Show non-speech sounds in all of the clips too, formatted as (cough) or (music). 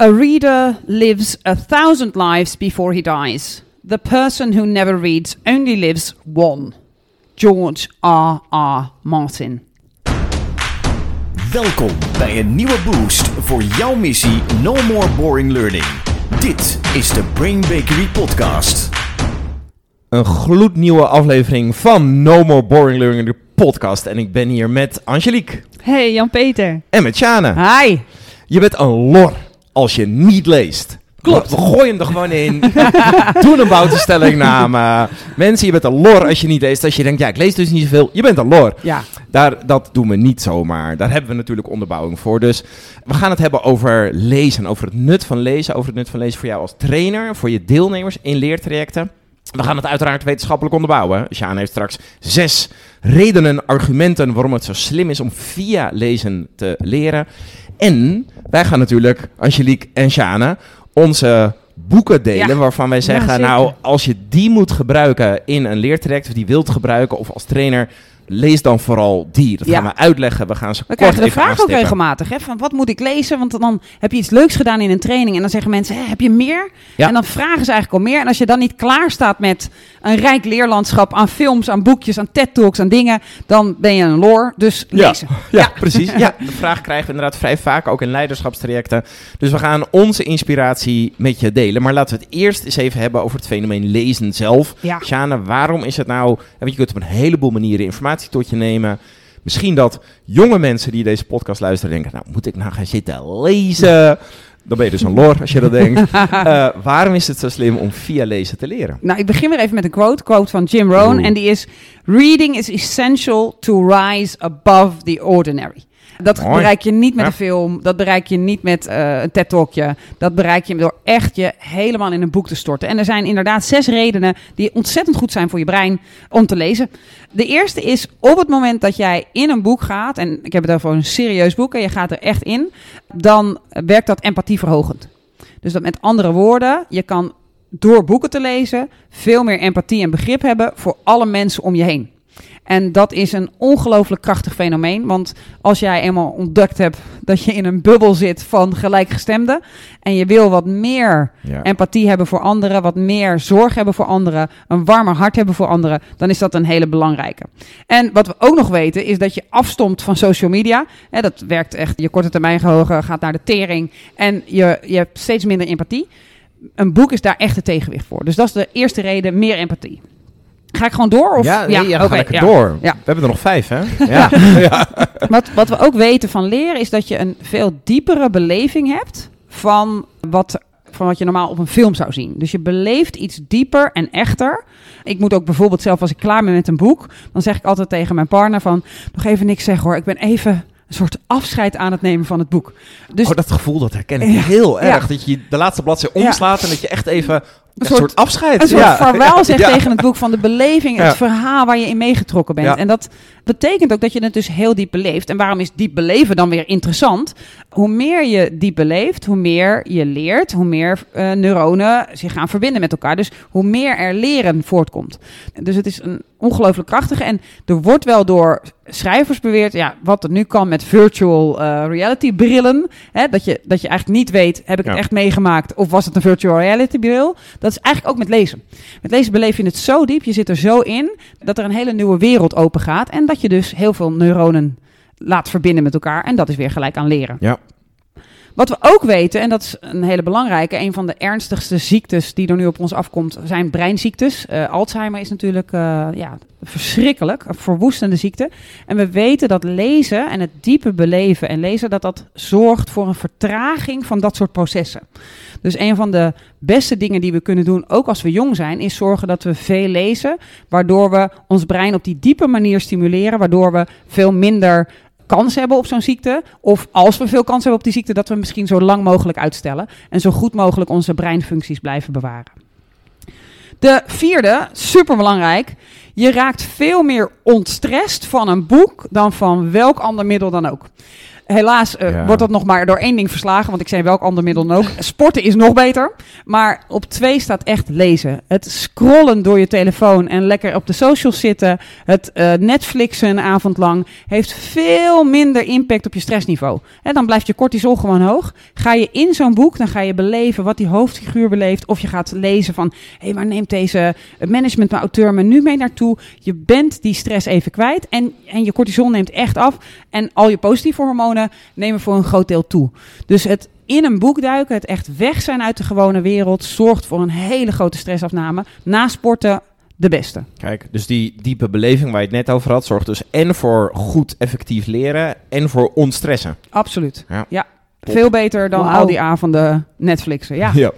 A reader lives a thousand lives before he dies. The person who never reads only lives one. George R. R. Martin. Welkom bij een nieuwe boost voor jouw missie No More Boring Learning. Dit is de Brain Bakery Podcast. Een gloednieuwe aflevering van No More Boring Learning, de podcast. En ik ben hier met Angelique Hey Jan-Peter. en met Sjane. Hi. Je bent een lor als je niet leest. Klopt. We gooien hem er gewoon in. (laughs) Doe een bouwtestellingname. Mensen, je bent een lor als je niet leest. Als je denkt, ja, ik lees dus niet zoveel. Je bent een lor. Ja. Daar, dat doen we niet zomaar. Daar hebben we natuurlijk onderbouwing voor. Dus we gaan het hebben over lezen. Over het nut van lezen. Over het nut van lezen voor jou als trainer. Voor je deelnemers in leertrajecten. We gaan het uiteraard wetenschappelijk onderbouwen. Sjaan heeft straks zes redenen, argumenten waarom het zo slim is om via lezen te leren. En wij gaan natuurlijk, Angelique en Sjane, onze boeken delen Ja. waarvan wij zeggen, nou, als je die moet gebruiken in een leertraject, of die wilt gebruiken, of als trainer, lees dan vooral die. Dat Ja. gaan we uitleggen. We gaan ze We kort krijgen de vraag ook regelmatig. Hè, van wat moet ik lezen? Want dan heb je iets leuks gedaan in een training. En dan zeggen mensen, heb je meer? Ja. En dan vragen ze eigenlijk al meer. En als je dan niet klaar staat met een rijk leerlandschap aan films, aan boekjes, aan TED-talks, aan dingen. Dan ben je een lore. Dus lezen. (laughs) Ja, precies. Ja, (laughs) de vraag krijgen we inderdaad vrij vaak, ook in leiderschapstrajecten. Dus we gaan onze inspiratie met je delen. Maar laten we het eerst eens even hebben over het fenomeen lezen zelf. Ja. Sjane, waarom is het nou... Want je kunt op een heleboel manieren informatie tot je nemen. Misschien dat jonge mensen die deze podcast luisteren denken... Nou, moet ik nou gaan zitten lezen? Dan ben je dus een lor als je dat denkt. (laughs) Eh, waarom is het zo slim om via lezen te leren? Nou, ik begin weer even met een quote. Quote van Jim Rohn. En die is... Reading is essential to rise above the ordinary. Dat Mooi. bereik je niet met Ja. een film. Dat bereik je niet met eh, een TED-talkje. Dat bereik je door echt je helemaal in een boek te storten. En er zijn inderdaad zes redenen die ontzettend goed zijn voor je brein om te lezen. De eerste is op het moment dat jij in een boek gaat... en ik heb het over een serieus boek en je gaat er echt in... dan werkt dat empathieverhogend. Dus dat met andere woorden, je kan door boeken te lezen veel meer empathie en begrip hebben voor alle mensen om je heen. En dat is een ongelooflijk krachtig fenomeen. Want als jij eenmaal ontdekt hebt dat je in een bubbel zit van gelijkgestemden. en je wil wat meer Ja. empathie hebben voor anderen, wat meer zorg hebben voor anderen, een warmer hart hebben voor anderen, dan is dat een hele belangrijke. En wat we ook nog weten is dat je afstomt van social media. Hè, dat werkt echt, je korte termijn geheugen gaat naar de tering en je, je hebt steeds minder empathie. Een boek is daar echt een tegenwicht voor. Dus dat is de eerste reden, meer empathie. Ga ik gewoon door? Of? ja, nee, ja, ga lekker ja. door. Ja. We hebben er nog vijf, hè? (laughs) (laughs) Ja. Wat, wat we ook weten van leren is dat je een veel diepere beleving hebt van wat, van wat je normaal op een film zou zien. Dus je beleeft iets dieper en echter. Ik moet ook bijvoorbeeld zelf, als ik klaar ben met een boek, dan zeg ik altijd tegen mijn partner van, nog even niks zeggen hoor, ik ben even een soort afscheid aan het nemen van het boek. Dus oh, dat gevoel, dat herken ik Ja. heel Ja. erg. Dat je de laatste bladzijde Ja. omslaat en dat je echt even een soort- soort, afscheid... een soort ja. vaarwel zegt Ja. tegen het boek van de beleving, Ja. het verhaal waar je in meegetrokken bent. En dat betekent ook dat je het dus heel diep beleeft. En waarom is diep beleven dan weer interessant? Hoe meer je diep beleeft, hoe meer je leert, hoe meer eh, neuronen zich gaan verbinden met elkaar. Dus hoe meer er leren voortkomt. Dus het is een ongelooflijk krachtige. En er wordt wel door schrijvers beweerd, ja, wat er nu kan met virtual eh, reality brillen. Hè, dat, je, dat je eigenlijk niet weet, heb ik het echt meegemaakt of was het een virtual reality bril? Dat is eigenlijk ook met lezen. Met lezen beleef je het zo diep, je zit er zo in, dat er een hele nieuwe wereld open gaat. En dat je dus heel veel neuronen laat verbinden met elkaar. En dat is weer gelijk aan leren. Ja. Wat we ook weten, en dat is een hele belangrijke, een van de ernstigste ziektes die er nu op ons afkomt, zijn breinziektes. Eh, Alzheimer is natuurlijk eh, ja, verschrikkelijk, een verwoestende ziekte. En we weten dat lezen en het diepe beleven en lezen, dat dat zorgt voor een vertraging van dat soort processen. Dus een van de beste dingen die we kunnen doen, ook als we jong zijn, is zorgen dat we veel lezen, waardoor we ons brein op die diepe manier stimuleren, waardoor we veel minder kans hebben op zo'n ziekte. Of als we veel kans hebben op die ziekte, dat we misschien zo lang mogelijk uitstellen. En zo goed mogelijk onze breinfuncties blijven bewaren. De vierde, superbelangrijk. Je raakt veel meer ontstrest van een boek dan van welk ander middel dan ook. Helaas eh, Ja. wordt dat nog maar door één ding verslagen, want ik zei welk ander middel dan ook. Sporten is nog beter. Maar op twee staat echt lezen. Het scrollen door je telefoon en lekker op de socials zitten. Het eh, Netflixen een avond lang heeft veel minder impact op je stressniveau. En dan blijft je cortisol gewoon hoog. Ga je in zo'n boek, dan ga je beleven wat die hoofdfiguur beleeft. Of je gaat lezen van, hé, hey, waar neemt deze management-auteur me nu mee naartoe? Je bent die stress even kwijt en, en je cortisol neemt echt af. En al je positieve hormonen nemen voor een groot deel toe. Dus het in een boek duiken, het echt weg zijn uit de gewone wereld, zorgt voor een hele grote stressafname. Na sporten de beste. Kijk, dus die diepe beleving waar je het net over had, zorgt dus en voor goed effectief leren en voor ontstressen. Absoluut. Ja. Veel beter dan al die avonden Netflixen. Ja. ja.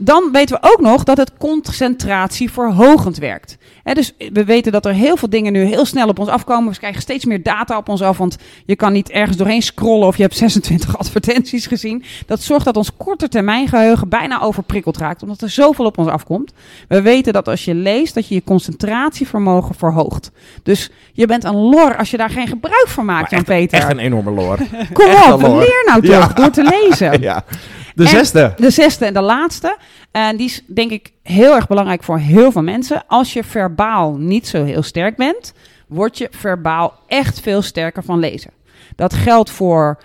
Dan weten we ook nog dat het concentratieverhogend werkt. Dus we weten dat er heel veel dingen nu heel snel op ons afkomen. We krijgen steeds meer data op ons af, want je kan niet ergens doorheen scrollen of je hebt (laughs) 26 advertenties gezien. Dat zorgt dat ons korte termijn geheugen bijna overprikkeld raakt, omdat er zoveel op ons afkomt. We weten dat als je leest, dat je je concentratievermogen verhoogt. Dus je bent een lor als je daar geen gebruik van maakt, Jan-Peter. Echt een enorme lore. Kom op, lor. leer nou toch Ja. door te lezen. (laughs) ja. De En- zesde. De zesde en de laatste. En die is denk ik heel erg belangrijk voor heel veel mensen. Als je verbaal niet zo heel sterk bent, word je verbaal echt veel sterker van lezen. Dat geldt voor.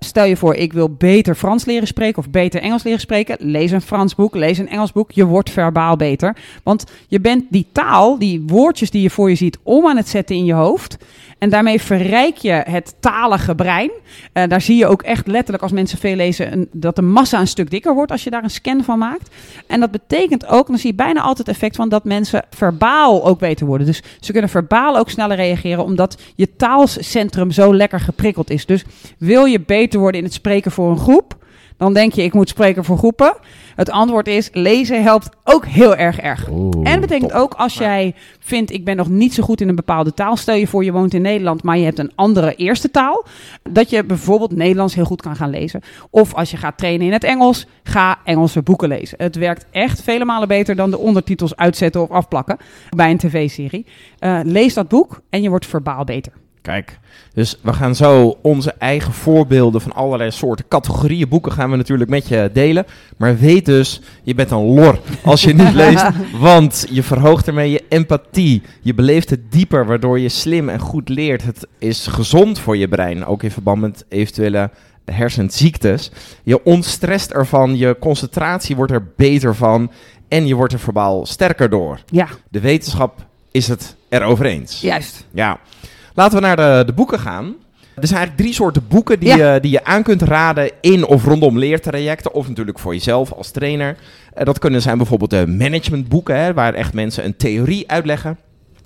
Stel je voor, ik wil beter Frans leren spreken of beter Engels leren spreken. Lees een Frans boek, lees een Engels boek. Je wordt verbaal beter. Want je bent die taal, die woordjes die je voor je ziet, om aan het zetten in je hoofd. En daarmee verrijk je het talige brein. Eh, daar zie je ook echt letterlijk als mensen veel lezen dat de massa een stuk dikker wordt als je daar een scan van maakt. En dat betekent ook, dan zie je bijna altijd het effect van dat mensen verbaal ook beter worden. Dus ze kunnen verbaal ook sneller reageren omdat je taalcentrum zo lekker geprikkeld is. Dus wil je beter worden in het spreken voor een groep, dan denk je ik moet spreken voor groepen. Het antwoord is lezen helpt ook heel erg erg. En dat betekent ook als jij vindt, ik ben nog niet zo goed in een bepaalde taal. Stel je voor, je woont in Nederland, maar je hebt een andere eerste taal. Dat je bijvoorbeeld Nederlands heel goed kan gaan lezen. Of als je gaat trainen in het Engels, ga Engelse boeken lezen. Het werkt echt vele malen beter dan de ondertitels uitzetten of afplakken bij een tv-serie. Eh, lees dat boek en je wordt verbaal beter. Kijk, dus we gaan zo onze eigen voorbeelden van allerlei soorten categorieën boeken gaan we natuurlijk met je delen. Maar weet dus, je bent een lor als je niet (laughs) leest, want je verhoogt ermee je empathie. Je beleeft het dieper, waardoor je slim en goed leert. Het is gezond voor je brein, ook in verband met eventuele hersenziektes. Je ontstrest ervan, je concentratie wordt er beter van en je wordt er verbaal sterker door. Ja, De wetenschap is het erover eens. juist. Ja. Laten we naar de, de boeken gaan. Er zijn eigenlijk drie soorten boeken die, Ja. je, die je aan kunt raden in of rondom leertrajecten. Of natuurlijk voor jezelf als trainer. Eh, dat kunnen zijn bijvoorbeeld de managementboeken, hè, waar echt mensen een theorie uitleggen.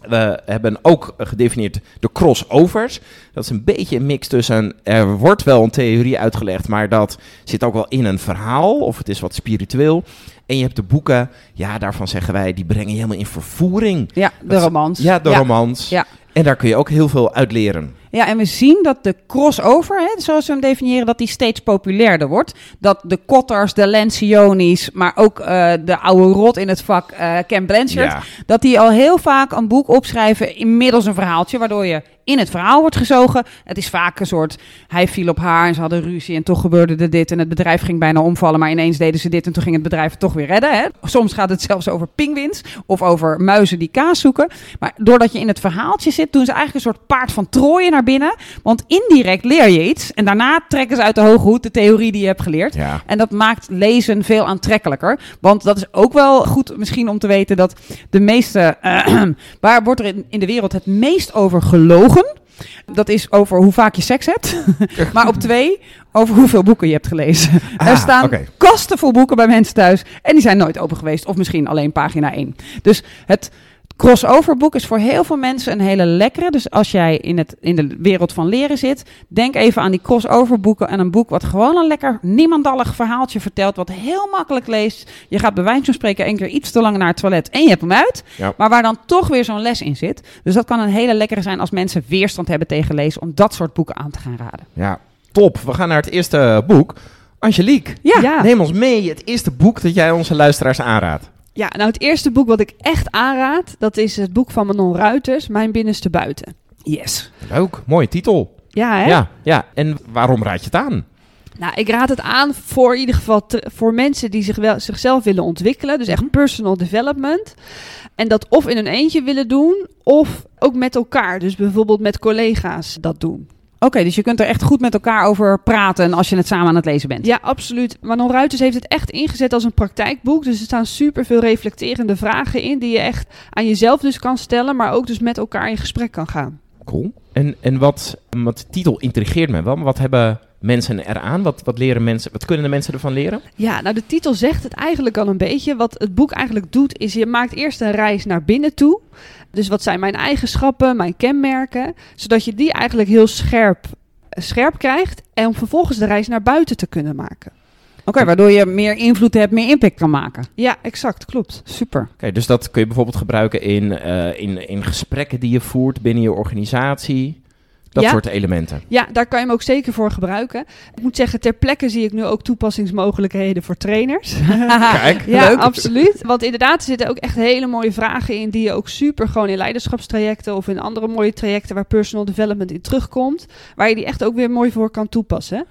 We hebben ook gedefinieerd de crossovers. Dat is een beetje een mix tussen. Er wordt wel een theorie uitgelegd, maar dat zit ook wel in een verhaal. Of het is wat spiritueel. En je hebt de boeken, ja, daarvan zeggen wij, die brengen je helemaal in vervoering. Ja, de romans. Ja, de romans. Ja. En daar kun je ook heel veel uit leren. Ja, en we zien dat de crossover, hè, zoals we hem definiëren, dat die steeds populairder wordt. Dat de Kotters, de Lencioni's, maar ook eh, de oude rot in het vak, eh Ken Blanchard, Ja. dat die al heel vaak een boek opschrijven inmiddels een verhaaltje, waardoor je in het verhaal wordt gezogen. Het is vaak een soort, hij viel op haar en ze hadden ruzie en toch gebeurde er dit en het bedrijf ging bijna omvallen, maar ineens deden ze dit en toen ging het bedrijf het toch weer redden. Hè. Soms gaat het zelfs over pinguïns of over muizen die kaas zoeken. Maar doordat je in het verhaaltje zit, doen ze eigenlijk een soort paard van Troje naar binnen. Want indirect leer je iets en daarna trekken ze uit de hoge hoed de theorie die je hebt geleerd. Ja. En dat maakt lezen veel aantrekkelijker. Want dat is ook wel goed misschien om te weten dat de meeste... (clears throat) waar wordt er in, in de wereld het meest over gelogen? Dat is over hoe vaak je seks hebt. (laughs) maar op twee, over hoeveel boeken je hebt gelezen. Ah, er staan kasten vol boeken bij mensen thuis. En die zijn nooit open geweest. Of misschien alleen pagina 1. Dus het crossover boek is voor heel veel mensen een hele lekkere. Dus als jij in, het, in de wereld van leren zit, denk even aan die crossover boeken en een boek wat gewoon een lekker niemandallig verhaaltje vertelt, wat heel makkelijk leest. Je gaat bij wijze van spreken één keer iets te lang naar het toilet en je hebt hem uit. Ja. Maar waar dan toch weer zo'n les in zit. Dus dat kan een hele lekkere zijn als mensen weerstand hebben tegen lezen, om dat soort boeken aan te gaan raden. ja, top. We gaan naar het eerste boek. Angelique, Ja, Ja. neem ons mee. Het eerste boek dat jij onze luisteraars aanraadt. Ja, nou het eerste boek wat ik echt aanraad, dat is het boek van Manon Ruiters, Mijn Binnenste Buiten. yes. Leuk, mooie titel. Ja, hè? Ja, ja, en waarom raad je het aan? Nou, ik raad het aan voor in ieder geval te- voor mensen die zich wel, zichzelf willen ontwikkelen. Dus echt personal development. En dat of in een eentje willen doen, of ook met elkaar. Dus bijvoorbeeld met collega's dat doen. Oké, dus je kunt er echt goed met elkaar over praten als je het samen aan het lezen bent. Ja, absoluut. Manon Ruiters heeft het echt ingezet als een praktijkboek. Dus er staan super veel reflecterende vragen in die je echt aan jezelf dus kan stellen, maar ook dus met elkaar in gesprek kan gaan. Cool. En, en wat, wat de titel intrigeert me wel, maar wat hebben mensen eraan? Wat, wat, leren mensen, wat kunnen de mensen ervan leren? Ja, nou de titel zegt het eigenlijk al een beetje. Wat het boek eigenlijk doet, is je maakt eerst een reis naar binnen toe. Dus wat zijn mijn eigenschappen, mijn kenmerken, zodat je die eigenlijk heel scherp, scherp krijgt en om vervolgens de reis naar buiten te kunnen maken. Oké, waardoor je meer invloed hebt, meer impact kan maken. Ja, exact, klopt. Super. Oké, dus dat kun je bijvoorbeeld gebruiken in, eh, in, in gesprekken die je voert binnen je organisatie. Dat Ja. soort elementen. Ja, daar kan je hem ook zeker voor gebruiken. Ik moet zeggen, ter plekke zie ik nu ook toepassingsmogelijkheden voor trainers. (laughs) Kijk. Ja, Leuk. absoluut. Want inderdaad, er zitten ook echt hele mooie vragen in die je ook super gewoon in leiderschapstrajecten of in andere mooie trajecten waar personal development in terugkomt, waar je die echt ook weer mooi voor kan toepassen.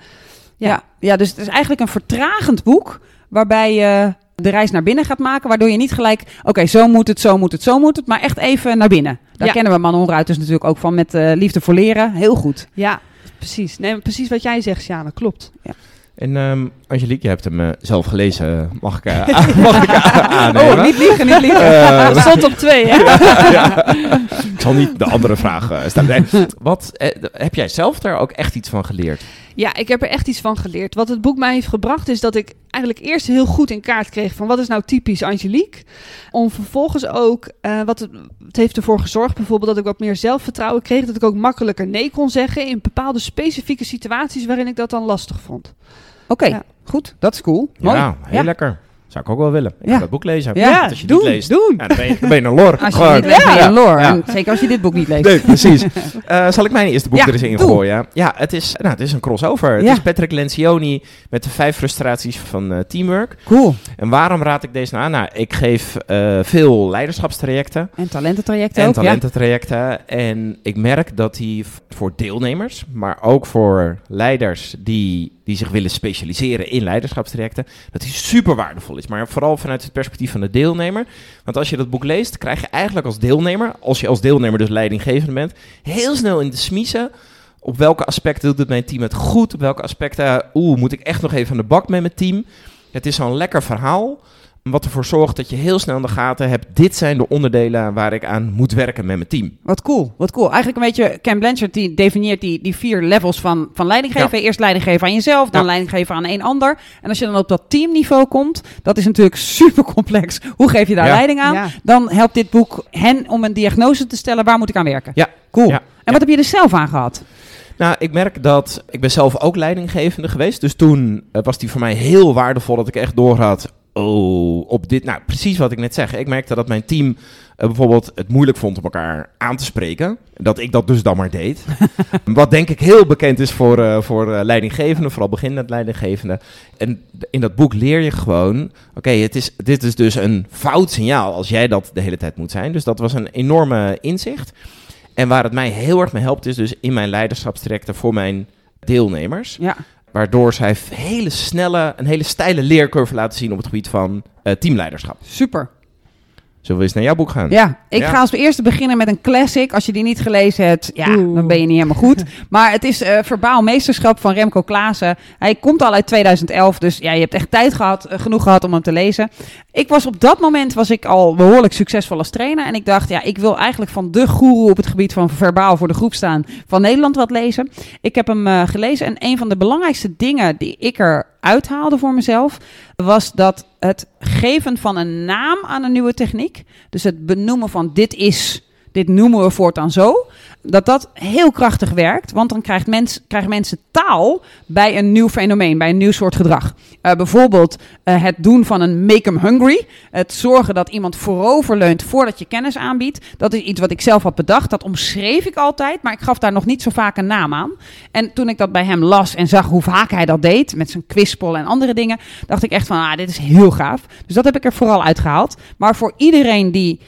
Ja. Ja. Ja. dus het is eigenlijk een vertragend boek waarbij je de reis naar binnen gaat maken, waardoor je niet gelijk, oké, zo moet het, zo moet het, zo moet het, maar echt even naar binnen. Daar Ja. kennen we Manon Ruiters natuurlijk ook van met eh, Liefde voor Leren. Heel goed. Ja, precies. Nee, precies wat jij zegt, Sjane, klopt. En ehm Angelique, je hebt hem eh, zelf gelezen. Mag ik, eh, (laughs) mag ik aannemen? Oh, niet liegen, niet liegen. (laughs) Stond op twee, hè? (laughs) ja. Ik zal niet de andere vraag stellen. Nee. Wat, heb jij zelf daar ook echt iets van geleerd? Ja, ik heb er echt iets van geleerd. Wat het boek mij heeft gebracht is dat ik eigenlijk eerst heel goed in kaart kreeg van wat is nou typisch Angelique. Om vervolgens ook, eh, wat het, het heeft ervoor gezorgd bijvoorbeeld dat ik wat meer zelfvertrouwen kreeg. Dat ik ook makkelijker nee kon zeggen in bepaalde specifieke situaties waarin ik dat dan lastig vond. Oké, Ja. goed. Dat is cool. Mooi. Ja, heel Ja. lekker. Zou ik ook wel willen. Ik Ja. ga dat boek lezen. Ja, als je doen, niet leest, doen. Ja, dan, ben je, dan ben je een lor. Als je niet leest, ben je een. En zeker als je dit boek niet leest. Nee, (laughs) precies. Eh, zal ik mijn eerste boek er eens in doe. gooien? Ja, het is, nou, het is een crossover. Het is Patrick Lencioni met de vijf frustraties van eh, teamwork. Cool. En waarom raad ik deze nou aan? Nou, ik geef eh, veel leiderschapstrajecten. En talententrajecten En ook, ja. talententrajecten. En ik merk dat die voor deelnemers, maar ook voor leiders die, die zich willen specialiseren in leiderschapstrajecten, dat die super waardevol is. Maar vooral vanuit het perspectief van de deelnemer. Want als je dat boek leest, krijg je eigenlijk als deelnemer, als je als deelnemer dus leidinggevende bent, heel snel in de smiezen. Op welke aspecten doet mijn team het goed? Op welke aspecten, oeh, moet ik echt nog even aan de bak met mijn team? Het is zo'n lekker verhaal. Wat ervoor zorgt dat je heel snel in de gaten hebt. Dit zijn de onderdelen waar ik aan moet werken met mijn team. Wat cool, wat cool. Eigenlijk een beetje, Ken Blanchard die definieert die, die vier levels van, van leiding geven. Eerst leiding geven aan jezelf, dan Ja. leiding geven aan een ander. En als je dan op dat teamniveau komt, dat is natuurlijk (laughs) super complex. Hoe geef je daar Ja. leiding aan? Ja. Dan helpt dit boek hen om een diagnose te stellen, waar moet ik aan werken? Ja. Cool. Ja. En wat heb je er zelf aan gehad? Nou, ik merk dat ik ben zelf ook leidinggevende geweest. Dus toen eh, was die voor mij heel waardevol dat ik echt doorhad. Oh, op dit. Nou, precies wat ik net zeg. Ik merkte dat mijn team eh, bijvoorbeeld het moeilijk vond om elkaar aan te spreken. Dat ik dat dus dan maar deed. (laughs) wat denk ik heel bekend is voor, eh, voor eh, leidinggevenden, vooral beginnend leidinggevenden. En in dat boek leer je gewoon: oké, het is dit is dus een fout signaal als jij dat de hele tijd moet zijn. Dus dat was een enorme inzicht. En waar het mij heel erg mee helpt, is dus in mijn leiderschapstrajecten voor mijn deelnemers. Ja. Waardoor zij hele snelle, een hele steile leercurve laten zien op het gebied van eh, teamleiderschap. Super. Zullen we eens naar jouw boek gaan? Ja, ik Ja. ga als eerste beginnen met een classic. Als je die niet gelezen hebt, ja, Oeh. dan ben je niet helemaal goed. (laughs) Maar het is eh, Verbaal Meesterschap van Remco Klaassen. Hij komt al uit 2011, dus ja, je hebt echt tijd gehad, eh, genoeg gehad om hem te lezen. Ik was op dat moment was ik al behoorlijk succesvol als trainer. En ik dacht, ja, ik wil eigenlijk van de goeroe op het gebied van verbaal voor de groep staan van Nederland wat lezen. Ik heb hem eh, gelezen en een van de belangrijkste dingen die ik er uithaalde voor mezelf, was dat het geven van een naam aan een nieuwe techniek, dus het benoemen van dit is, dit noemen we voortaan zo, dat dat heel krachtig werkt, want dan krijgt mens, krijgen mensen taal bij een nieuw fenomeen, bij een nieuw soort gedrag. Eh, bijvoorbeeld eh, het doen van een make 'em hungry, het zorgen dat iemand vooroverleunt voordat je kennis aanbiedt. Dat is iets wat ik zelf had bedacht, dat omschreef ik altijd, maar ik gaf daar nog niet zo vaak een naam aan. En toen ik dat bij hem las en zag hoe vaak hij dat deed, met zijn quizpol en andere dingen, dacht ik echt van, ah, dit is heel gaaf. Dus dat heb ik er vooral uitgehaald. Maar voor iedereen die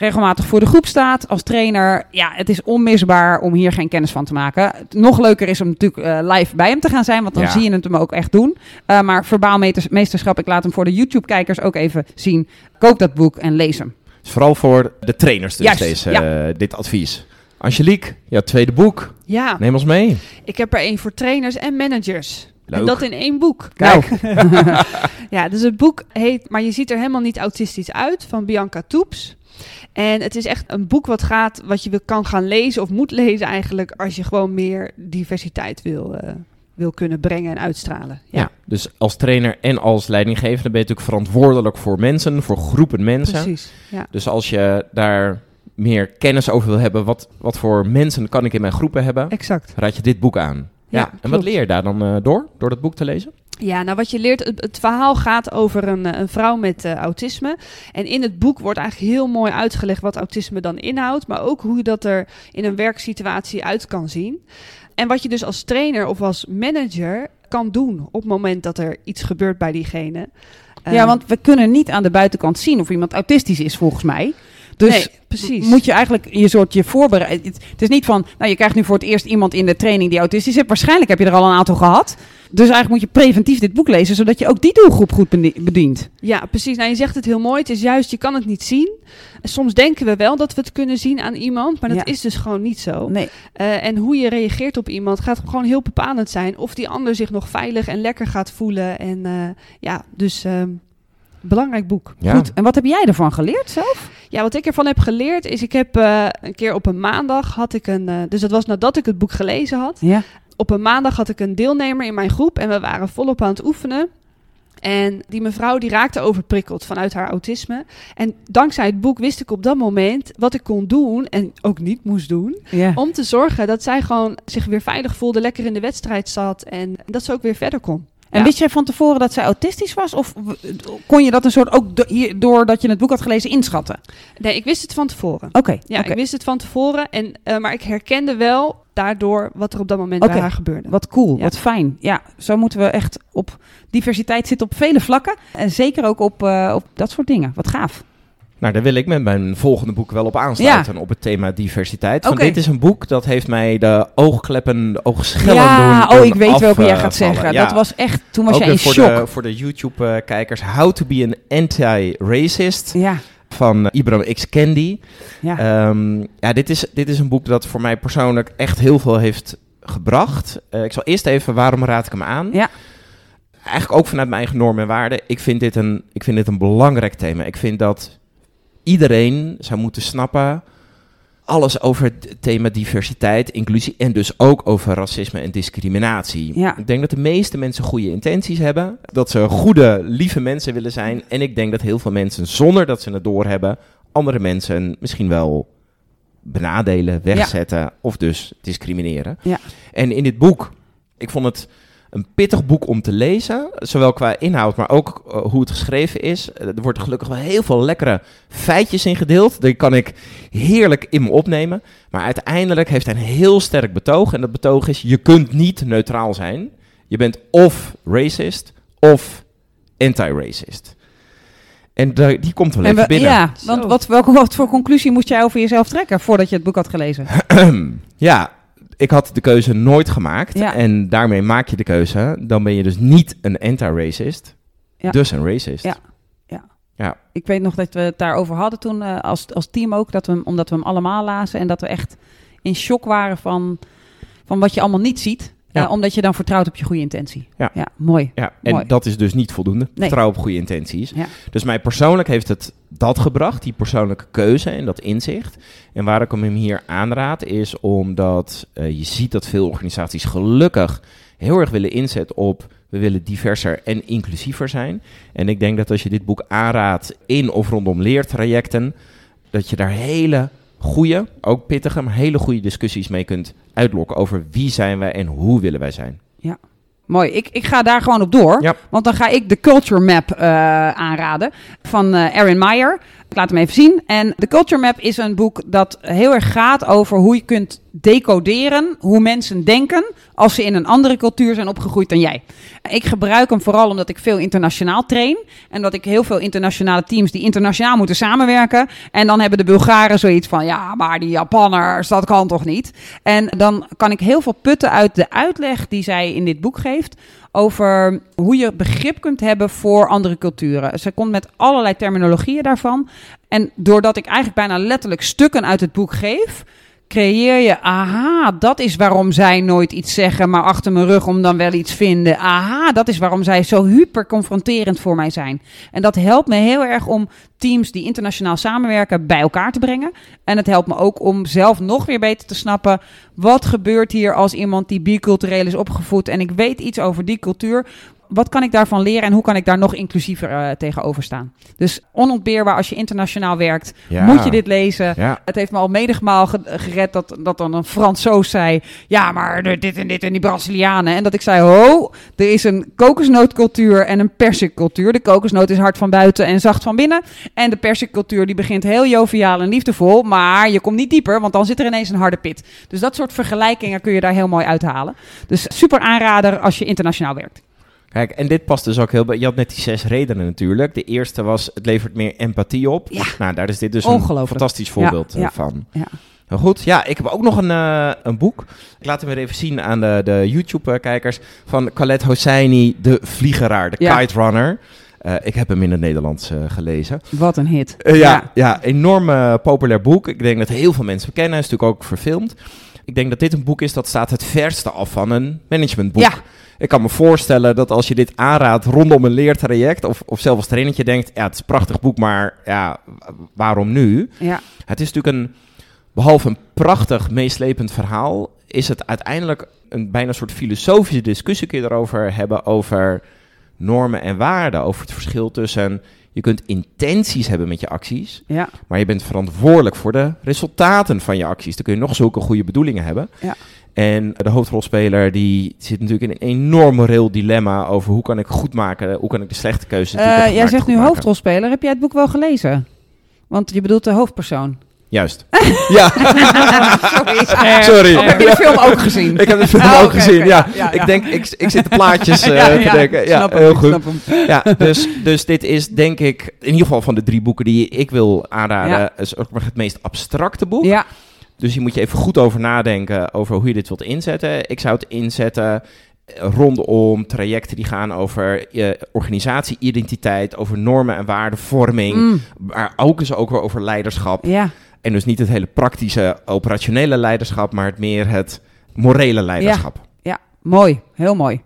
regelmatig voor de groep staat als trainer. Ja, het is onmisbaar om hier geen kennis van te maken. Nog leuker is om natuurlijk eh, live bij hem te gaan zijn, want dan Ja. zie je het hem ook echt doen. Eh, maar verbaal meesterschap, ik laat hem voor de YouTube-kijkers ook even zien. Koop dat boek en lees hem. Vooral voor de trainers dus Juist, deze, ja. eh, dit advies. Angelique, jouw tweede boek. Ja, Neem ons mee. ik heb er één voor trainers en managers. Leuk. En dat in één boek. Kijk. (laughs) Ja, dus het boek heet Maar je ziet er helemaal niet autistisch uit van Bianca Toeps. En het is echt een boek wat gaat, wat je kan gaan lezen of moet lezen eigenlijk als je gewoon meer diversiteit wil, eh, wil kunnen brengen en uitstralen. Ja. Ja, dus als trainer en als leidinggevende ben je natuurlijk verantwoordelijk voor mensen, voor groepen mensen. precies. Ja. Dus als je daar meer kennis over wil hebben, wat, wat voor mensen kan ik in mijn groepen hebben, Exact. raad je dit boek aan. Ja, Ja, en wat leer je daar dan eh, door, door dat boek te lezen? Ja, nou wat je leert, het, het verhaal gaat over een, eh, een vrouw met eh, autisme. En in het boek wordt eigenlijk heel mooi uitgelegd wat autisme dan inhoudt, maar ook hoe je dat er in een werksituatie uit kan zien. En wat je dus als trainer of als manager kan doen op het moment dat er iets gebeurt bij diegene. ja, Ehm, want we kunnen niet aan de buitenkant zien of iemand autistisch is, volgens mij. Dus nee, precies. moet je eigenlijk je soort je voorbereiden. Het, het is niet van, nou je krijgt nu voor het eerst iemand in de training die autistisch is. Waarschijnlijk heb je er al een aantal gehad. Dus eigenlijk moet je preventief dit boek lezen, zodat je ook die doelgroep goed bedi- bedient. Ja, precies. Nou, je zegt het heel mooi. Het is juist, je kan het niet zien. Soms denken we wel dat we het kunnen zien aan iemand, maar dat Ja. is dus gewoon niet zo. Nee. Eh, en hoe je reageert op iemand gaat gewoon heel bepalend zijn. Of die ander zich nog veilig en lekker gaat voelen. En eh, ja, dus ehm, belangrijk boek. Ja. Goed. En wat heb jij ervan geleerd zelf? Ja, wat ik ervan heb geleerd is, ik heb eh, een keer op een maandag had ik een, eh, dus dat was nadat ik het boek gelezen had. Ja. Op een maandag had ik een deelnemer in mijn groep en we waren volop aan het oefenen. En die mevrouw die raakte overprikkeld vanuit haar autisme. En dankzij het boek wist ik op dat moment wat ik kon doen en ook niet moest doen. Om te zorgen dat zij gewoon zich weer veilig voelde, lekker in de wedstrijd zat en dat ze ook weer verder kon. En Ja. wist jij van tevoren dat zij autistisch was? Of kon je dat een soort ook do- hier- doordat je het boek had gelezen inschatten? Nee, ik wist het van tevoren. Oké. Ja, ik wist het van tevoren. En, eh, maar ik herkende wel daardoor wat er op dat moment bij haar gebeurde. Wat cool, Ja. wat fijn. Ja, zo moeten we echt op diversiteit zitten op vele vlakken. En zeker ook op, eh, op dat soort dingen. Wat gaaf. Nou, daar wil ik met mijn volgende boek wel op aansluiten, op het thema diversiteit. Want dit is een boek dat heeft mij de oogkleppen, de oogschellen ja, doen oh, ik weet welke jij gaat zeggen. Ja. Dat was echt, toen was Ook jij in voor, shock. de, voor de YouTube-kijkers, How to be an Anti-Racist Ja, van Ibram X. Kendi. ja. Ehm, ja, dit is, dit is een boek dat voor mij persoonlijk echt heel veel heeft gebracht. Eh, ik zal eerst even, waarom raad ik hem aan? Ja. Eigenlijk ook vanuit mijn eigen normen en waarden. Ik vind, dit een, ik vind dit een belangrijk thema. Ik vind dat iedereen zou moeten snappen... alles over het thema diversiteit, inclusie... en dus ook over racisme en discriminatie. Ja. Ik denk dat de meeste mensen goede intenties hebben. Dat ze goede, lieve mensen willen zijn. En ik denk dat heel veel mensen, zonder dat ze het doorhebben... andere mensen misschien wel benadelen, wegzetten of dus discrimineren. Ja. En in dit boek, ik vond het een pittig boek om te lezen, zowel qua inhoud, maar ook eh, hoe het geschreven is. Eh, er wordt gelukkig wel heel veel lekkere feitjes in gedeeld. Die kan ik heerlijk in me opnemen. Maar uiteindelijk heeft hij een heel sterk betoog. En dat betoog is, je kunt niet neutraal zijn. Je bent of racist of anti-racist. En die komt wel En even we- binnen. ja, want wat, welke, wat voor conclusie moest jij over jezelf trekken voordat je het boek had gelezen? (clears throat) ja, ik had de keuze nooit gemaakt. Ja. En daarmee maak je de keuze. Dan ben je dus niet een anti-racist. Ja. Dus een racist. Ja. Ja. Ik weet nog dat we het daarover hadden toen eh, als, als team ook, dat we, hem- omdat we hem allemaal lazen en dat we echt in shock waren van, van wat je allemaal niet ziet. Ja. Omdat je dan vertrouwt op je goede intentie. Ja. mooi. Ja, en Mooi. dat is dus niet voldoende. Nee. Vertrouwen op goede intenties. Ja. Dus mij persoonlijk heeft het dat gebracht, die persoonlijke keuze en dat inzicht. En waar ik hem hier aanraad is omdat eh, je ziet dat veel organisaties gelukkig heel erg willen inzetten op we willen diverser en inclusiever zijn. En ik denk dat als je dit boek aanraadt in of rondom leertrajecten, dat je daar hele goede, ook pittige, maar hele goede discussies mee kunt uitlokken over wie zijn wij en hoe willen wij zijn. Mooi. Ik, ik ga daar gewoon op door. Ja. Want dan ga ik de Culture Map eh, aanraden van eh Erin Meyer. Ik laat hem even zien. En The Culture Map is een boek dat heel erg gaat over hoe je kunt decoderen hoe mensen denken als ze in een andere cultuur zijn opgegroeid dan jij. Ik gebruik hem vooral omdat ik veel internationaal train. En dat ik heel veel internationale teams die internationaal moeten samenwerken. En dan hebben de Bulgaren zoiets van, ja, maar die Japanners, dat kan toch niet? En dan kan ik heel veel putten uit de uitleg die zij in dit boek geeft over hoe je begrip kunt hebben voor andere culturen. Ze komt met allerlei terminologieën daarvan. En doordat ik eigenlijk bijna letterlijk stukken uit het boek geef, creëer je, aha, dat is waarom zij nooit iets zeggen, maar achter mijn rug om dan wel iets vinden. Aha, dat is waarom zij zo hyper confronterend voor mij zijn. En dat helpt me heel erg om teams die internationaal samenwerken bij elkaar te brengen. En het helpt me ook om zelf nog weer beter te snappen, wat gebeurt hier als iemand die bicultureel is opgevoed en ik weet iets over die cultuur wat kan ik daarvan leren en hoe kan ik daar nog inclusiever uh, tegenover staan? Dus onontbeerbaar als je internationaal werkt, Ja. moet je dit lezen. Ja. Het heeft me al menigmaal ge- gered dat, dat dan een Fransoos zei... ja, maar dit en dit en die Brazilianen. En dat ik zei, ho, er is een kokosnootcultuur en een persikcultuur. De kokosnoot is hard van buiten en zacht van binnen. En de persikcultuur die begint heel joviaal en liefdevol... maar je komt niet dieper, want dan zit er ineens een harde pit. Dus dat soort vergelijkingen kun je daar heel mooi uithalen. Dus super aanrader als je internationaal werkt. Kijk, en dit past dus ook heel bij. Je had net die zes redenen natuurlijk. De eerste was: het levert meer empathie op. Ja. Nou, daar is dit dus een fantastisch voorbeeld Ja, eh, ja, van. ja. Goed. Ja, ik heb ook nog een, eh, een boek. Ik laat hem weer even zien aan de, de YouTube-kijkers. Van Khaled Hosseini, de vliegeraar, de kite runner. Eh, ik heb hem in het Nederlands gelezen. Wat een hit. Ja, ja. enorm populair boek. Ik denk dat heel veel mensen hem kennen. Hij is natuurlijk ook verfilmd. Ik denk dat dit een boek is dat staat het verste af van een managementboek. Ja. Ik kan me voorstellen dat als je dit aanraadt rondom een leertraject of, of zelf als trainertje denkt, ja, het is een prachtig boek, maar ja, waarom nu? Ja. Het is natuurlijk een, behalve een prachtig, meeslepend verhaal, is het uiteindelijk een bijna soort filosofische discussie kun je erover hebben over normen en waarden, over het verschil tussen je kunt intenties hebben met je acties, Ja. maar je bent verantwoordelijk voor de resultaten van je acties. Dan kun je nog zulke goede bedoelingen hebben. Ja. En de hoofdrolspeler die zit natuurlijk in een enorm moreel dilemma over hoe kan ik goed maken, hoe kan ik de slechte keuzes Eh, jij zegt nu maken. hoofdrolspeler. Heb jij het boek wel gelezen? Want je bedoelt de hoofdpersoon. Juist. (laughs) ja, Sorry. Sorry. Heb je de film ook gezien? ik heb de film Ah, ook gezien. ja. ja, ja, ik denk, ik, ik zit de plaatjes (laughs) eh, Ja, te denken. Ja, hem, heel goed. snap hem. Ja, (laughs) dus, dus dit is denk ik, in ieder geval van de drie boeken die ik wil aanraden, Ja. is ook het meest abstracte boek. Ja, Dus hier moet je even goed over nadenken over hoe je dit wilt inzetten. Ik zou het inzetten eh, rondom trajecten die gaan over je organisatie-identiteit, over normen en waardevorming, Mm, maar ook eens ook weer over leiderschap. ja. En dus niet het hele praktische, operationele leiderschap, maar het meer het morele leiderschap. ja, mooi. Heel mooi.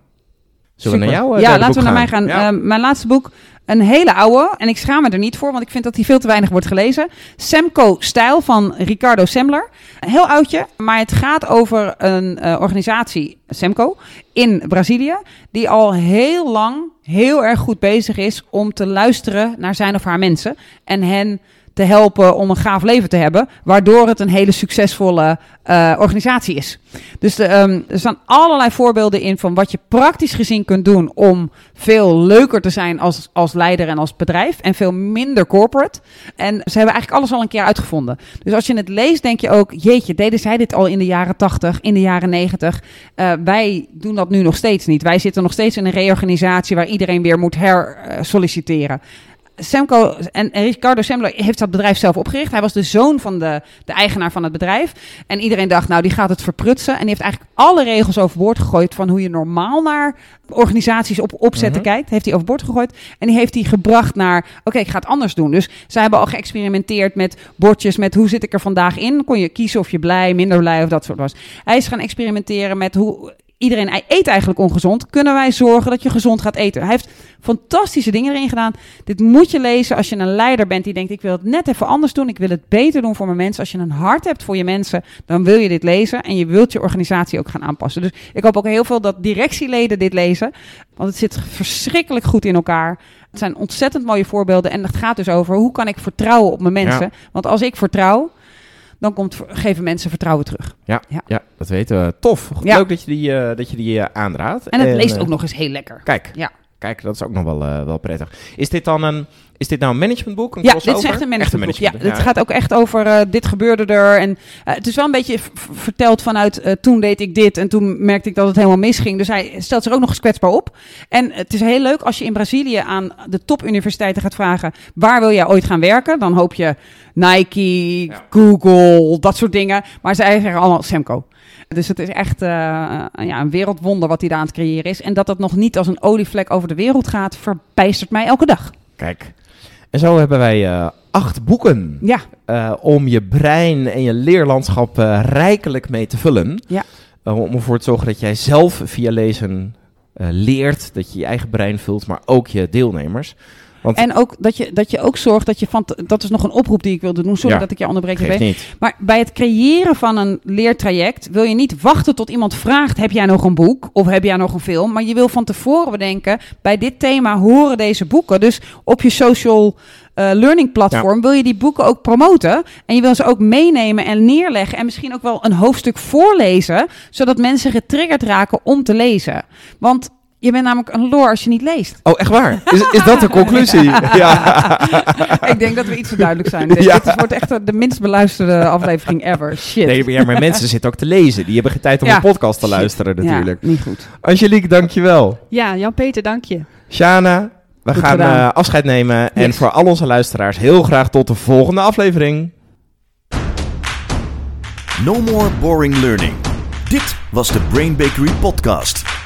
Zullen we naar jou? eh, Ja, laten we naar mij gaan. Ja. Eh, mijn laatste boek, een hele oude. En ik schaam me er niet voor, want ik vind dat hij veel te weinig wordt gelezen. Semco Stijl van Ricardo Semler. Een heel oudje, maar het gaat over een eh, organisatie, Semco, in Brazilië. Die al heel lang heel erg goed bezig is om te luisteren naar zijn of haar mensen. En hen te helpen om een gaaf leven te hebben. Waardoor het een hele succesvolle eh, organisatie is. Dus de, ehm, er staan allerlei voorbeelden in van wat je praktisch gezien kunt doen om veel leuker te zijn als, als leider en als bedrijf. En veel minder corporate. En ze hebben eigenlijk alles al een keer uitgevonden. Dus als je het leest, denk je ook: jeetje, deden zij dit al in de jaren 80, in de jaren 90? Eh, wij doen dat nu nog steeds niet. Wij zitten nog steeds in een reorganisatie waar iedereen weer moet hersolliciteren. Semco en Ricardo Semler heeft dat bedrijf zelf opgericht. Hij was de zoon van de, de eigenaar van het bedrijf. En iedereen dacht, nou, die gaat het verprutsen. En die heeft eigenlijk alle regels overboord gegooid van hoe je normaal naar organisaties op opzetten Mhm. kijkt. Heeft hij overboord gegooid. En die heeft hij gebracht naar, oké, ik ga het anders doen. Dus zij hebben al geëxperimenteerd met bordjes, met hoe zit ik er vandaag in. Kon je kiezen of je blij, minder blij of dat soort was. Hij is gaan experimenteren met hoe... Iedereen eet eigenlijk ongezond. Kunnen wij zorgen dat je gezond gaat eten? Hij heeft fantastische dingen erin gedaan. Dit moet je lezen als je een leider bent die denkt: ik wil het net even anders doen. Ik wil het beter doen voor mijn mensen. Als je een hart hebt voor je mensen, dan wil je dit lezen en je wilt je organisatie ook gaan aanpassen. Dus ik hoop ook heel veel dat directieleden dit lezen, want het zit verschrikkelijk goed in elkaar. Het zijn ontzettend mooie voorbeelden en het gaat dus over hoe kan ik vertrouwen op mijn mensen. Want als ik vertrouw, dan komt, geven mensen vertrouwen terug. Ja, dat weten we. Tof. Ja. Leuk dat je die, eh, dat je die eh, aanraadt. En het leest eh, ook nog eens heel lekker. Kijk, Ja. Kijk, dat is ook nog wel, eh, wel prettig. Is dit dan een, is dit nou een managementboek? Een Ja, dit is echt een managementboek. Ja, management, het gaat ook echt over eh, dit gebeurde er. En eh, het is wel een beetje verteld vanuit toen deed ik dit en toen merkte ik dat het helemaal misging. Dus hij stelt zich ook nog eens kwetsbaar op. En het is heel leuk als je in Brazilië aan de topuniversiteiten gaat vragen waar wil jij ooit gaan werken? Dan hoop je Nike, Ja. Google, dat soort dingen. Maar zij zeggen allemaal Semco. Dus het is echt eh, ja, een wereldwonder wat hij daar aan het creëren is. En dat dat nog niet als een olievlek over de wereld gaat, verbijstert mij elke dag. Kijk. En zo hebben wij eh, acht boeken Ja, eh, om je brein en je leerlandschap eh, rijkelijk mee te vullen. Ja. Eh, om ervoor te zorgen dat jij zelf via lezen eh, leert, dat je je eigen brein vult, maar ook je deelnemers. Want En ook dat je, dat je ook zorgt dat je van. Dat is nog een oproep die ik wilde doen. Sorry Ja. dat ik je onderbreek. geeft niet. Maar bij het creëren van een leertraject wil je niet wachten tot iemand vraagt: heb jij nog een boek of heb jij nog een film? Maar je wil van tevoren bedenken: bij dit thema horen deze boeken. Dus op je social eh, learning platform wil je die boeken ook promoten. En je wil ze ook meenemen en neerleggen. En misschien ook wel een hoofdstuk voorlezen, zodat mensen getriggerd raken om te lezen. Want je bent namelijk een lore als je niet leest. Oh, echt waar? Is, is dat de (laughs) conclusie? ja. (laughs) Ik denk dat we iets te duidelijk zijn. (laughs) Dit, Ja. dit wordt echt de minst beluisterde aflevering ever. Shit. Nee, maar, ja, maar mensen zitten ook te lezen. Die hebben geen tijd om Ja. een podcast te Shit. luisteren natuurlijk. Ja, niet goed. Angelique, dankjewel. Ja, Jan-Peter, dank je. Shana, we Goed gaan eh, afscheid nemen. En voor al onze luisteraars heel graag tot de volgende aflevering. No more boring learning. Dit was de Brain Bakery podcast.